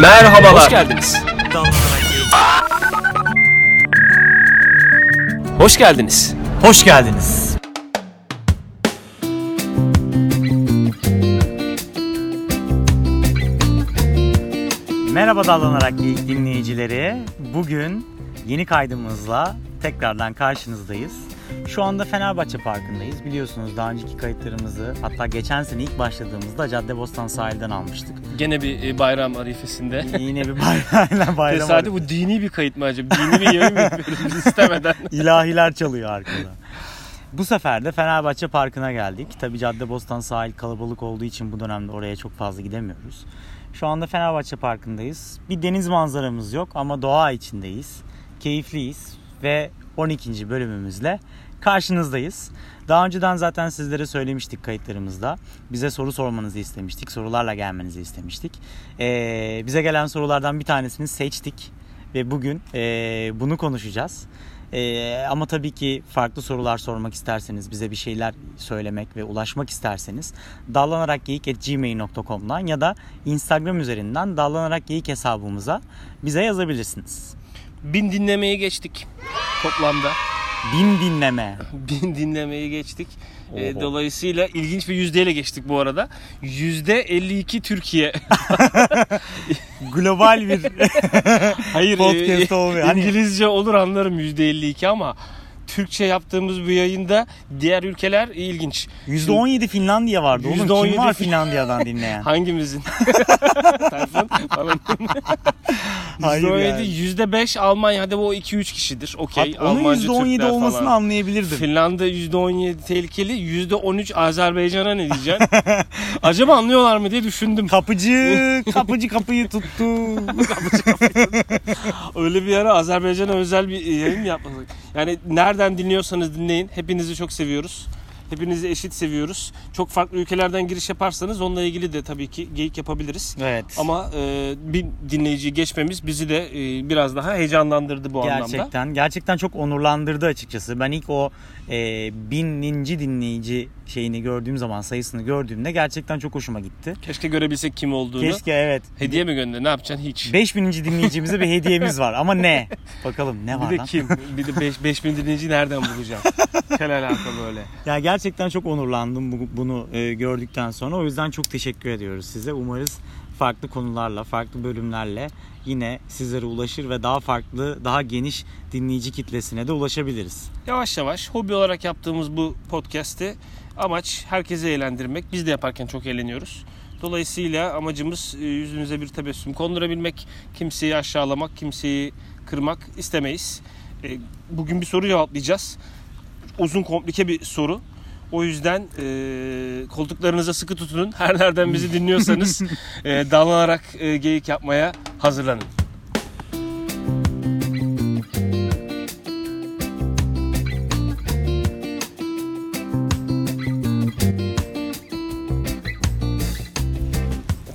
Merhabalar. Hoş geldiniz. Hoş geldiniz. Hoş geldiniz. Merhaba Dallanarak Geyik dinleyicileri. Bugün yeni kaydımızla tekrardan karşınızdayız. Şu anda Fenerbahçe Parkı'ndayız. Biliyorsunuz daha önceki kayıtlarımızı hatta geçen sene ilk başladığımızda Caddebostan sahilden almıştık. Gene bir e, bayram arifesinde. Yine bir bayram bayram. Tesadüf bu dini bir kayıt mı acaba? Dini bir yayın mı yapıyoruz istemeden? İlahiler çalıyor arkada. Bu sefer de Fenerbahçe Parkı'na geldik. Tabi Caddebostan sahil kalabalık olduğu için bu dönemde oraya çok fazla gidemiyoruz. Şu anda Fenerbahçe Parkı'ndayız. Bir deniz manzaramız yok ama doğa içindeyiz. Keyifliyiz ve 12. bölümümüzle karşınızdayız. Daha önceden zaten sizlere söylemiştik kayıtlarımızda. Bize soru sormanızı istemiştik. Sorularla gelmenizi istemiştik. Ee, bize gelen sorulardan bir tanesini seçtik. Ve bugün ee, bunu konuşacağız. Ee, ama tabii ki farklı sorular sormak isterseniz, bize bir şeyler söylemek ve ulaşmak isterseniz dallanarakgeyik.gmail.com'dan ya da Instagram üzerinden dallanarakgeyik hesabımıza bize yazabilirsiniz. Bin dinlemeyi geçtik toplamda. Bin dinleme. Bin dinlemeyi geçtik. E, dolayısıyla ilginç bir yüzdeyle geçtik bu arada. Yüzde 52 Türkiye. Global bir Hayır podcast olmuyor. Hani İngilizce olur anlarım yüzde 52 ama Türkçe yaptığımız bu yayında diğer ülkeler ilginç. %17 Finlandiya vardı oğlum. Kim %17 var Finlandiya'dan dinleyen? Hangimizin? Tayfun falan. Hayır %17, yani. %5 Almanya. Hadi bu 2-3 kişidir. Okey. Onun Almancı %17 Türkler olmasını falan. anlayabilirdim. Finlandiya %17 tehlikeli. %13 Azerbaycan'a ne diyeceksin? Acaba anlıyorlar mı diye düşündüm. Kapıcı, kapıcı kapıyı tuttu. Öyle bir ara Azerbaycan'a özel bir yayın yapmadık. Yani nereden dinliyorsanız dinleyin. Hepinizi çok seviyoruz. Hepinizi eşit seviyoruz. Çok farklı ülkelerden giriş yaparsanız onunla ilgili de tabii ki geyik yapabiliriz. Evet. Ama e, bir dinleyiciyi geçmemiz bizi de e, biraz daha heyecanlandırdı bu anlamda. Gerçekten, gerçekten çok onurlandırdı açıkçası. Ben ilk o e, bininci dinleyici şeyini gördüğüm zaman sayısını gördüğümde gerçekten çok hoşuma gitti. Keşke görebilsek kim olduğunu. Keşke evet. Hediye mi gönder? Ne yapacaksın? Hiç. 5000. dinleyicimize bir hediyemiz var ama ne? Bakalım ne var bir de lan? kim? Bir de 5 5000 dinleyici nereden bulacağım? Kel alaka böyle. Ya gerçekten çok onurlandım bu- bunu e, gördükten sonra. O yüzden çok teşekkür ediyoruz size. Umarız farklı konularla, farklı bölümlerle yine sizlere ulaşır ve daha farklı, daha geniş dinleyici kitlesine de ulaşabiliriz. Yavaş yavaş hobi olarak yaptığımız bu podcast'i amaç herkesi eğlendirmek. Biz de yaparken çok eğleniyoruz. Dolayısıyla amacımız e, yüzünüze bir tebessüm kondurabilmek, kimseyi aşağılamak, kimseyi kırmak istemeyiz. E, Bugün bir soru cevaplayacağız. Uzun komplike bir soru. O yüzden e, koltuklarınıza sıkı tutunun. Her nereden bizi dinliyorsanız e, dallanarak e, geyik yapmaya hazırlanın.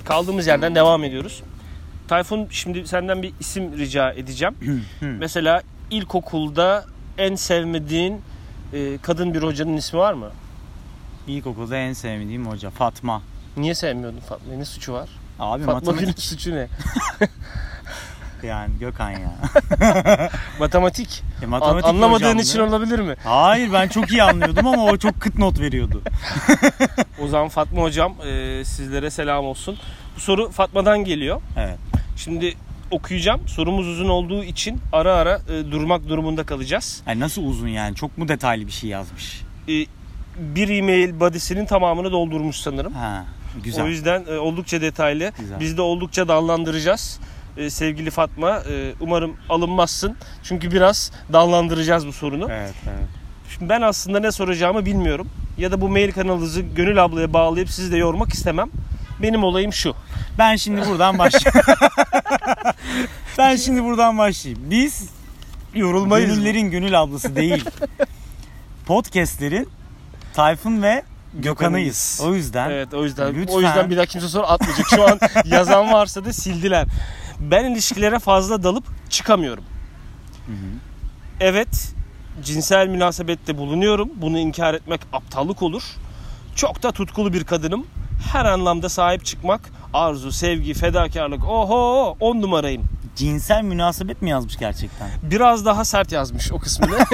Kaldığımız yerden devam ediyoruz. Tayfun şimdi senden bir isim rica edeceğim. Mesela ilkokulda en sevmediğin e, kadın bir hocanın ismi var mı? İlkokulda en sevmediğim hoca Fatma. Niye sevmiyordun Fatma'yı? Ne suçu var? Abi Fatma Gül'ün matematik suçu ne? yani Gökhan ya. Matematik. E, An- matematik anlamadığın hocamdı. için olabilir mi? Hayır ben çok iyi anlıyordum ama o çok kıt not veriyordu. O zaman Fatma hocam e, sizlere selam olsun. Bu soru Fatma'dan geliyor. Evet. Şimdi okuyacağım. Sorumuz uzun olduğu için ara ara e, durmak durumunda kalacağız. Yani nasıl uzun yani? Çok mu detaylı bir şey yazmış? E, bir e-mail body'sinin tamamını doldurmuş sanırım. Ha, güzel. O yüzden e, oldukça detaylı. Güzel. Biz de oldukça dallandıracağız. E, sevgili Fatma e, umarım alınmazsın. Çünkü biraz dallandıracağız bu sorunu. Evet, evet. Şimdi ben aslında ne soracağımı bilmiyorum. Ya da bu mail kanalınızı Gönül ablaya bağlayıp sizi de yormak istemem. Benim olayım şu. Ben şimdi buradan başlayayım. ben şimdi buradan başlayayım. Biz Yorulmayız. gönüllerin gönül ablası değil. Podcastlerin Tayfun ve Gökhan'ıyız. O yüzden Evet o yüzden Lütfen. o yüzden bir daha kimse soru atmayacak. Şu an yazan varsa da sildiler. Ben ilişkilere fazla dalıp çıkamıyorum. Evet cinsel münasebette bulunuyorum. Bunu inkar etmek aptallık olur. Çok da tutkulu bir kadınım. Her anlamda sahip çıkmak arzu, sevgi, fedakarlık. Oho 10 numarayım. Cinsel münasebet mi yazmış gerçekten? Biraz daha sert yazmış o kısmını.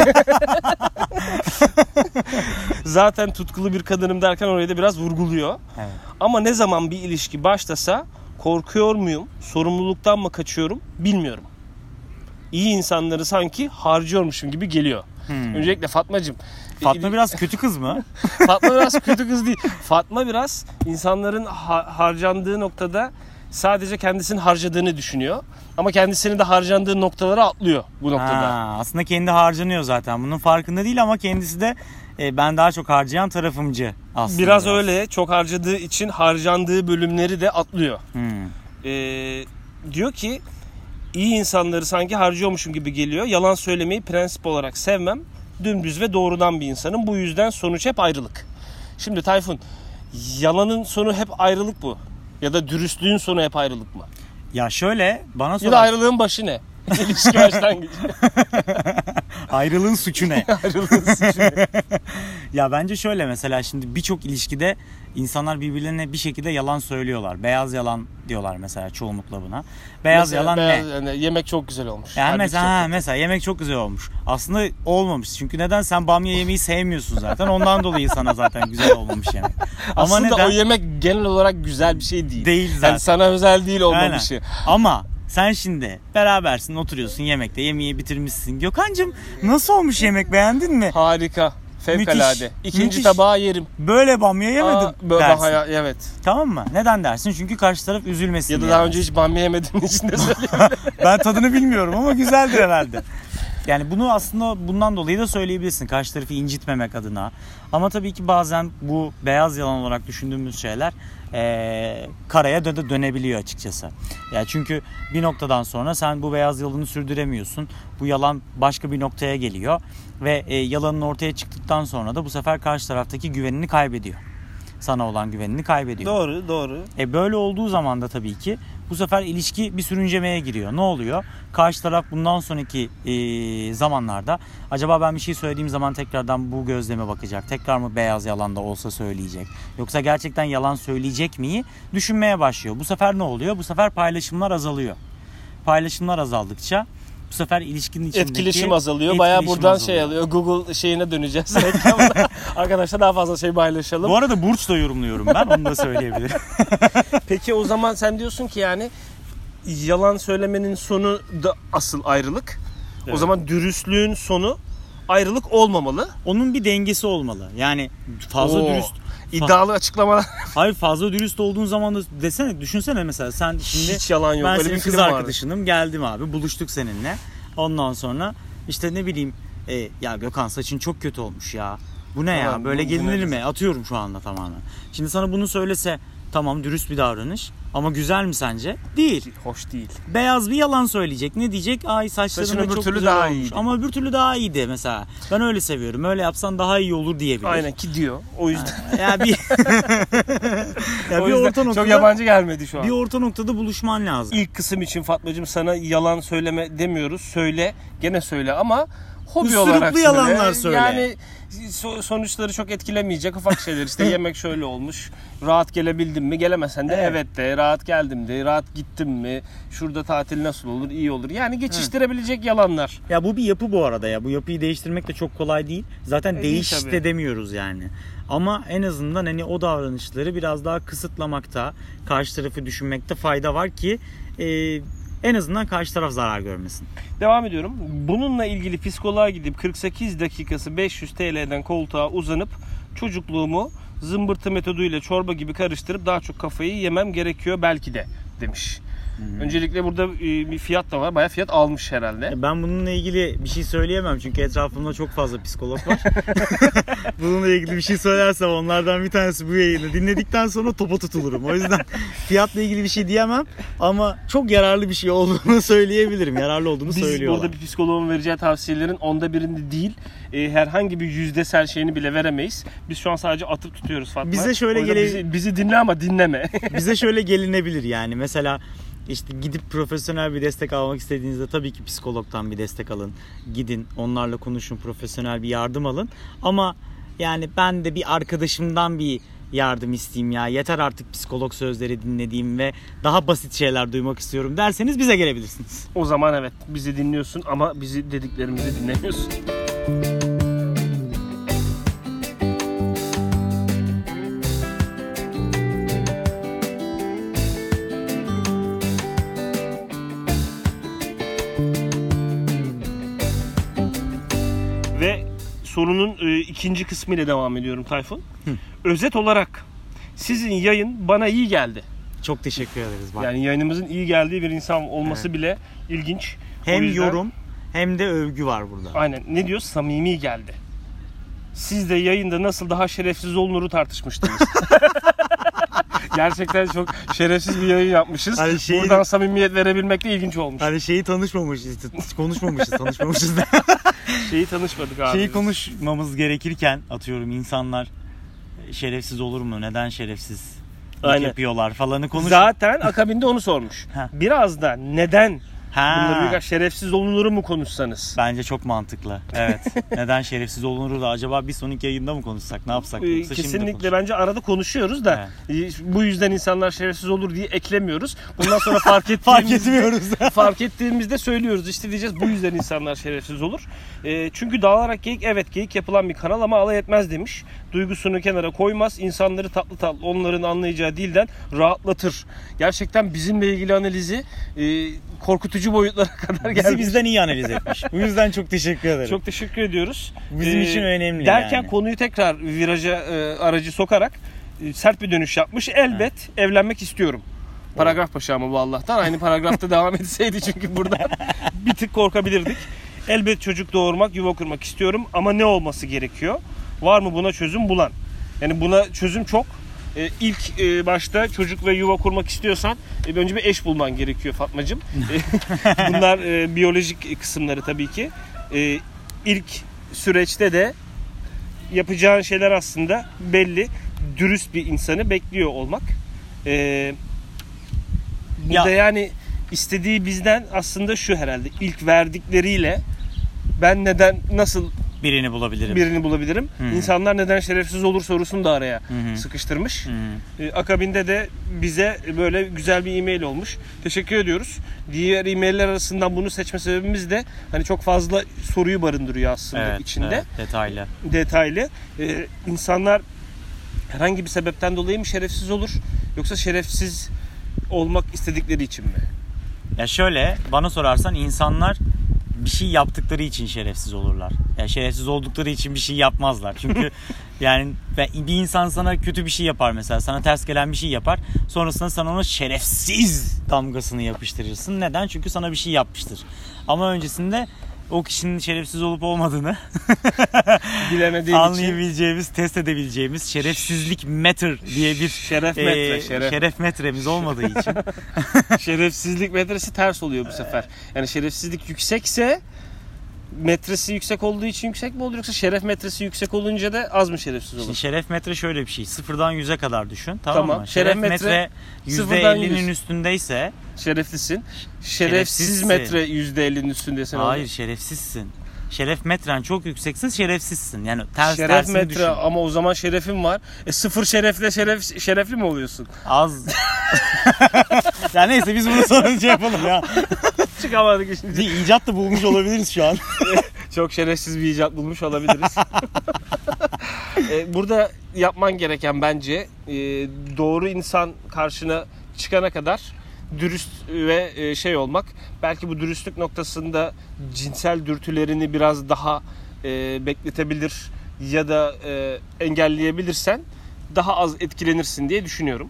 Zaten tutkulu bir kadınım derken orayı da biraz vurguluyor. Evet. Ama ne zaman bir ilişki başlasa korkuyor muyum, sorumluluktan mı kaçıyorum bilmiyorum. İyi insanları sanki harcıyormuşum gibi geliyor. Hmm. Öncelikle Fatmacığım. Fatma biraz kötü kız mı? Fatma biraz kötü kız değil. Fatma biraz insanların ha- harcandığı noktada sadece kendisinin harcadığını düşünüyor. Ama kendisinin de harcandığı noktalara atlıyor bu noktada. Ha, aslında kendi harcanıyor zaten. Bunun farkında değil ama kendisi de e, ben daha çok harcayan tarafımcı aslında. Biraz öyle çok harcadığı için harcandığı bölümleri de atlıyor. Hmm. Ee, diyor ki iyi insanları sanki harcıyormuşum gibi geliyor. Yalan söylemeyi prensip olarak sevmem. Dümdüz ve doğrudan bir insanım. Bu yüzden sonuç hep ayrılık. Şimdi Tayfun yalanın sonu hep ayrılık bu. Ya da dürüstlüğün sonu hep ayrılık mı? Ya şöyle bana Ya da sorar. ayrılığın başı ne? İlişki başlangıcı. Ayrılığın suçu ne? Ayrılığın suçu ne? ya bence şöyle mesela şimdi birçok ilişkide insanlar birbirlerine bir şekilde yalan söylüyorlar. Beyaz yalan diyorlar mesela çoğunlukla buna. Beyaz Mesela yalan beyaz- ne? yani yemek çok güzel olmuş. Yani mesela ha, kötü. mesela yemek çok güzel olmuş. Aslında olmamış. Çünkü neden sen bamya yemeği sevmiyorsun zaten. Ondan dolayı sana zaten güzel olmamış yemek. Ama Aslında neden? o yemek genel olarak güzel bir şey değil. Değil zaten. Yani sana özel değil Aynen. olmamışı. Ama sen şimdi berabersin oturuyorsun yemekte yemeği bitirmişsin. Gökhan'cığım nasıl olmuş yemek beğendin mi? Harika. Fevkalade. Müthiş, İkinci müthiş. tabağı yerim. Böyle bamya yemedim Aa, böyle dersin. haya- evet. Tamam mı? Neden dersin? Çünkü karşı taraf üzülmesin Ya da daha dersin. önce hiç bamya yemediğin için de söyleyeyim. Ben tadını bilmiyorum ama güzeldir herhalde. Yani bunu aslında bundan dolayı da söyleyebilirsin. Karşı tarafı incitmemek adına. Ama tabii ki bazen bu beyaz yalan olarak düşündüğümüz şeyler eee, karaya dö- dönebiliyor açıkçası. Yani çünkü bir noktadan sonra sen bu beyaz yalanı sürdüremiyorsun. Bu yalan başka bir noktaya geliyor. Ve e, yalanın ortaya çıktıktan sonra da bu sefer karşı taraftaki güvenini kaybediyor. Sana olan güvenini kaybediyor. doğru, doğru. E böyle olduğu zaman da tabii ki bu sefer ilişki bir sürüncemeye giriyor. Ne oluyor? Karşı taraf bundan sonraki e, zamanlarda acaba ben bir şey söylediğim zaman tekrardan bu gözleme bakacak. Tekrar mı beyaz yalan da olsa söyleyecek. Yoksa gerçekten yalan söyleyecek miyi düşünmeye başlıyor. Bu sefer ne oluyor? Bu sefer paylaşımlar azalıyor. Paylaşımlar azaldıkça bu sefer ilişkinin içindeki Etkileşim azalıyor. Etkileşim buradan şey azalıyor. alıyor. Google şeyine döneceğiz. Arkadaşlar daha fazla şey paylaşalım. Bu arada burç da yorumluyorum ben onu da söyleyebilirim. Peki o zaman sen diyorsun ki yani yalan söylemenin sonu da asıl ayrılık. O Evet. zaman dürüstlüğün sonu ayrılık olmamalı. Onun bir dengesi olmalı. Yani fazla Oo, dürüst İddialı açıklamalar. Hayır fazla dürüst olduğun zaman da desene düşünsene mesela sen şimdi Hiç yalan yok. ben Öyle senin bir kız film vardı. arkadaşınım geldim abi buluştuk seninle. Ondan sonra işte ne bileyim e, ya Gökhan saçın çok kötü olmuş ya. Bu ne Tamam, ya böyle bu- bu gelinir ne mi? Atıyorum şu anda tamamen. Şimdi sana bunu söylese tamam dürüst bir davranış ama güzel mi sence? Değil. Hoş değil. Beyaz bir yalan söyleyecek. Ne diyecek? Ay saçların öbür çok türlü güzel daha olmuş. iyiydi. Ama öbür türlü daha iyiydi mesela. Ben öyle seviyorum. Öyle yapsan daha iyi olur diyebilir. Aynen ki diyor. O yüzden. Ya bir ya o bir yüzden orta noktada çok yabancı gelmedi şu an. bir orta noktada buluşman lazım. İlk kısım için Fatmacığım sana yalan söyleme demiyoruz. Söyle, gene söyle ama hobi olarak yalanlar söyle. Yani so- sonuçları çok etkilemeyecek ufak şeyler. İşte yemek şöyle olmuş. Rahat gelebildim mi? Gelemesen de Evet. evet, de. Rahat geldim de. Rahat gittim mi? Şurada tatil nasıl olur? iyi olur. Yani geçiştirebilecek yalanlar. Ya bu bir yapı bu arada ya. Bu yapıyı değiştirmek de çok kolay değil. Zaten E, değiş değil de demiyoruz yani. Ama en azından hani o davranışları biraz daha kısıtlamakta, karşı tarafı düşünmekte fayda var ki e, en azından karşı taraf zarar görmesin. Devam ediyorum. Bununla ilgili psikoloğa gidip 48 dakikası 500 TL'den koltuğa uzanıp çocukluğumu zımbırtı metoduyla çorba gibi karıştırıp daha çok kafayı yemem gerekiyor belki de demiş. Öncelikle burada e, bir fiyat da var. Bayağı fiyat almış herhalde. E, Ben bununla ilgili bir şey söyleyemem çünkü etrafımda çok fazla psikolog var. bununla ilgili bir şey söylersem onlardan bir tanesi bu yayını dinledikten sonra topa tutulurum. O yüzden fiyatla ilgili bir şey diyemem ama çok yararlı bir şey olduğunu söyleyebilirim. Yararlı olduğunu Biz söylüyorlar. burada bir psikoloğun vereceği tavsiyelerin onda birinde değil e, herhangi bir yüzdesel şeyini bile veremeyiz. Biz şu an sadece atıp tutuyoruz Fatma. Bize şöyle gele- bizi, bizi dinle ama dinleme. Bize şöyle gelinebilir yani mesela işte gidip profesyonel bir destek almak istediğinizde tabii ki psikologdan bir destek alın. Gidin onlarla konuşun profesyonel bir yardım alın. Ama yani ben de bir arkadaşımdan bir yardım isteyeyim ya. Yeter artık psikolog sözleri dinlediğim ve daha basit şeyler duymak istiyorum derseniz bize gelebilirsiniz. O zaman evet bizi dinliyorsun ama bizi dediklerimizi dinlemiyorsun. Sorunun e, ikinci kısmı ile devam ediyorum Tayfun. Özet olarak sizin yayın bana iyi geldi. Çok teşekkür ederiz. Bak. Yani yayınımızın iyi geldiği bir insan olması bile ilginç. O hem yüzden- yorum hem de övgü var burada. Aynen. Ne diyor? Samimi geldi. Siz de yayında nasıl daha şerefsiz olunuru tartışmıştınız. Gerçekten çok şerefsiz bir yayın yapmışız. Hani şeyi- Buradan samimiyet verebilmek de ilginç olmuş. Hani şeyi tanışmamışız, konuşmamışız, tanışmamışız. Şeyi tanışmadık abi. Şeyi konuşmamız gerekirken atıyorum insanlar şerefsiz olur mu? Neden şerefsiz Aynen. yapıyorlar falanı konuş. Zaten akabinde onu sormuş. Biraz da neden Ha. bunları birkaç şerefsiz olunuru mu konuşsanız? Bence çok mantıklı. Evet. Neden şerefsiz olunur da acaba bir sonraki yayında mı konuşsak? Ne yapsak? Ee, Yoksa Kesinlikle bence arada konuşuyoruz da e, bu yüzden insanlar şerefsiz olur diye eklemiyoruz. Bundan sonra fark ettiğimizde fark etmiyoruz. fark ettiğimizde söylüyoruz. İşte diyeceğiz bu yüzden insanlar şerefsiz olur. E, çünkü dağılarak geyik evet geyik yapılan bir kanal ama alay etmez demiş. Duygusunu kenara koymaz. insanları tatlı tatlı onların anlayacağı dilden rahatlatır. Gerçekten bizimle ilgili analizi e, korkutucu boyutlara kadar Bizi gelmiş. bizden iyi analiz etmiş. Bu yüzden çok teşekkür ederim. Çok teşekkür ediyoruz. Bizim Ee, için önemli Derken yani. konuyu tekrar viraja e, aracı sokarak e, sert bir dönüş yapmış. Elbet evlenmek istiyorum. Paragraf başı ama bu Allah'tan. Aynı paragrafta devam etseydi çünkü burada bir tık korkabilirdik. Elbet çocuk doğurmak, yuva kurmak istiyorum ama ne olması gerekiyor? Var mı buna çözüm bulan? Yani buna çözüm çok. E, ilk e, başta çocuk ve yuva kurmak istiyorsan e, önce bir eş bulman gerekiyor Fatmacığım. E, Bunlar e, biyolojik kısımları tabii ki. E, ilk süreçte de yapacağın şeyler aslında belli. Dürüst bir insanı bekliyor olmak. E, burada Ya- yani istediği bizden aslında şu herhalde. ilk verdikleriyle ben neden nasıl Birini bulabilirim. birini bulabilirim? Hı. İnsanlar neden şerefsiz olur sorusunu da araya Hı sıkıştırmış. Hı. E, Akabinde de bize böyle güzel bir e-mail olmuş. Teşekkür ediyoruz. Diğer e-mailler arasından bunu seçme sebebimiz de hani çok fazla soruyu barındırıyor aslında Evet, içinde. evet, detaylı. Detaylı. E, insanlar herhangi bir sebepten dolayı mı şerefsiz olur yoksa şerefsiz olmak istedikleri için mi? Ya şöyle bana sorarsan insanlar bir şey yaptıkları için şerefsiz olurlar. Ya şerefsiz oldukları için bir şey yapmazlar. Çünkü yani bir insan sana kötü bir şey yapar mesela. Sana ters gelen bir şey yapar. Sonrasında sana ona şerefsiz damgasını yapıştırırsın. Neden? Çünkü sana bir şey yapmıştır. Ama öncesinde o kişinin şerefsiz olup olmadığını Bilemediği için anlayabileceğimiz, test edebileceğimiz şerefsizlik meter diye bir şeref metre, e, şeref. şeref metremiz olmadığı için şerefsizlik metresi ters oluyor bu sefer. Yani şerefsizlik yüksekse metresi yüksek olduğu için yüksek mi olur yoksa şeref metresi yüksek olunca da az mı şerefsiz olur? Şimdi şeref metre şöyle bir şey. Sıfırdan yüze kadar düşün. Tamam, Tamam. mı? Şeref Şeref, metre sıfırdan %50'nin yüz. üstündeyse Şereflisin. Şerefsiz Şerefsizsin. metre %50'nin üstündesin. hayır şerefsizsin. Şeref metren çok yüksekse şerefsizsin. Yani ters Şeref tersini metre düşün. ama o zaman şerefin var. E sıfır şerefle şeref şerefli mi oluyorsun? Az. ya neyse biz bunu sonra şey yapalım ya. Çıkamadık şimdi. Bir icat da bulmuş olabiliriz şu an. Çok şerefsiz bir icat bulmuş olabiliriz. E, Burada yapman gereken bence e, doğru insan karşına çıkana kadar dürüst ve e, şey olmak. Belki bu dürüstlük noktasında cinsel dürtülerini biraz daha bekletebilir ya da engelleyebilirsen daha az etkilenirsin diye düşünüyorum.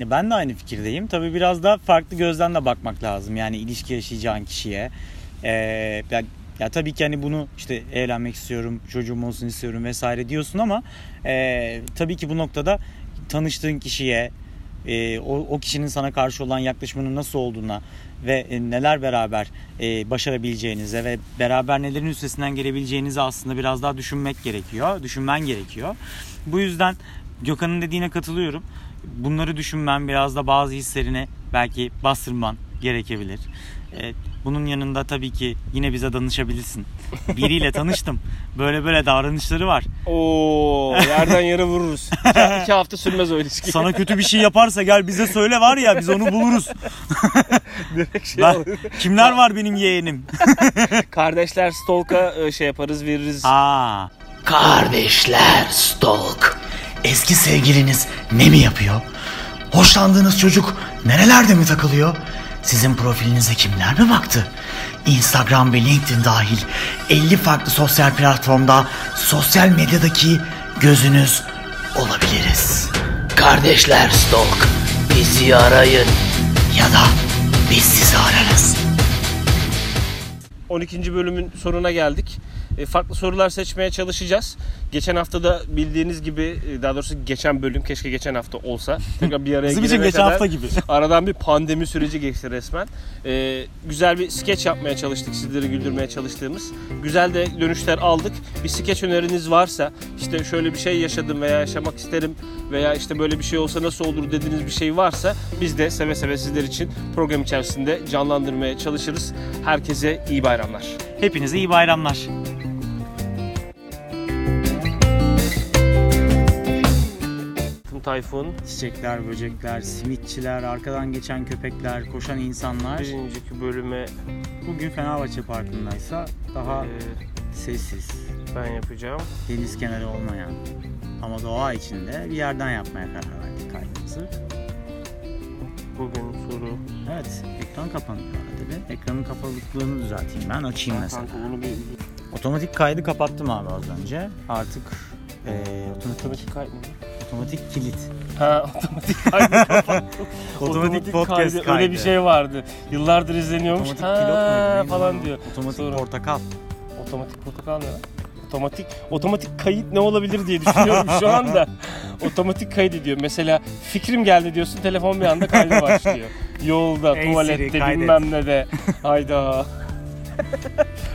Ben de aynı fikirdeyim. Tabii biraz da farklı gözden de bakmak lazım. Yani ilişki yaşayacağın kişiye. Ee, ya, ya tabii ki hani bunu işte evlenmek istiyorum, çocuğum olsun istiyorum vesaire diyorsun ama e, tabii ki bu noktada tanıştığın kişiye, e, o, o kişinin sana karşı olan yaklaşımının nasıl olduğuna ve e, neler beraber e, başarabileceğinize ve beraber nelerin üstesinden gelebileceğinizi aslında biraz daha düşünmek gerekiyor. Düşünmen gerekiyor. Bu yüzden Gökhan'ın dediğine katılıyorum. Bunları düşünmen biraz da bazı hislerini belki bastırman gerekebilir. Evet, bunun yanında tabii ki yine bize danışabilirsin. Biriyle tanıştım. Böyle böyle davranışları var. Oo, yerden yere vururuz. İki, iki hafta sürmez o ilişki. Sana kötü bir şey yaparsa gel bize söyle var ya biz onu buluruz. Direkt şey Ben-. Kimler var benim yeğenim? Kardeşler stalk'a e, şey yaparız veririz. Aa, Kardeşler Stalk. Eski sevgiliniz ne mi yapıyor? Hoşlandığınız çocuk nerelerde mi takılıyor? Sizin profilinize kimler mi baktı? Instagram ve LinkedIn dahil 50 farklı sosyal platformda sosyal medyadaki gözünüz olabiliriz. Kardeşler Stalk bizi arayın ya da biz sizi ararız. 12. bölümün sonuna geldik. E, Farklı sorular seçmeye çalışacağız. Geçen hafta da bildiğiniz gibi e, daha doğrusu geçen bölüm keşke geçen hafta olsa. Tekrar bir araya bizim için geçen kadar hafta gibi. aradan bir pandemi süreci geçti resmen. E, güzel bir skeç yapmaya çalıştık sizleri güldürmeye çalıştığımız. Güzel de dönüşler aldık. Bir skeç öneriniz varsa işte şöyle bir şey yaşadım veya yaşamak isterim veya işte böyle bir şey olsa nasıl olur dediğiniz bir şey varsa biz de seve seve sizler için program içerisinde canlandırmaya çalışırız. Herkese iyi bayramlar. Hepinize iyi bayramlar. Tayfun Çiçekler, böcekler, simitçiler, arkadan geçen köpekler, koşan insanlar. birinciki bölüme Bugün Fenerbahçe Parkı'ndaysa daha e, sessiz, ben yapacağım. deniz kenarı olmayan ama doğa içinde bir yerden yapmaya karar verdik kaydımızı. Bugün soru. Evet, ekran kapanıyor arada bir. Ekranın kapalılıklığını düzelteyim ben, açayım mesela. Kanka bunu bir Otomatik kaydı kapattım abi az önce. Artık eee otomatik, otomatik kayıt mı? Otomatik kilit. Ha otomatik kaydı. Otomatik podcast kaydı. Öyle bir şey vardı. Yıllardır izleniyormuş. Otomatik Ha, pilot muydu? falan diyor. Otomatik Sonra- portakal. Otomatik portakal ne? Otomatik otomatik kayıt ne olabilir diye düşünüyorum şu anda. otomatik kayıt diyor. Mesela fikrim geldi diyorsun telefon bir anda kayda başlıyor. Yolda, Ey Siri, tuvalette kaydet. bilmem ne de. Hayda.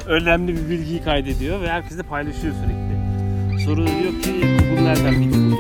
Önemli bir bilgiyi kaydediyor ve herkes de paylaşıyor sürekli. Soru diyor ki Google nereden bildi?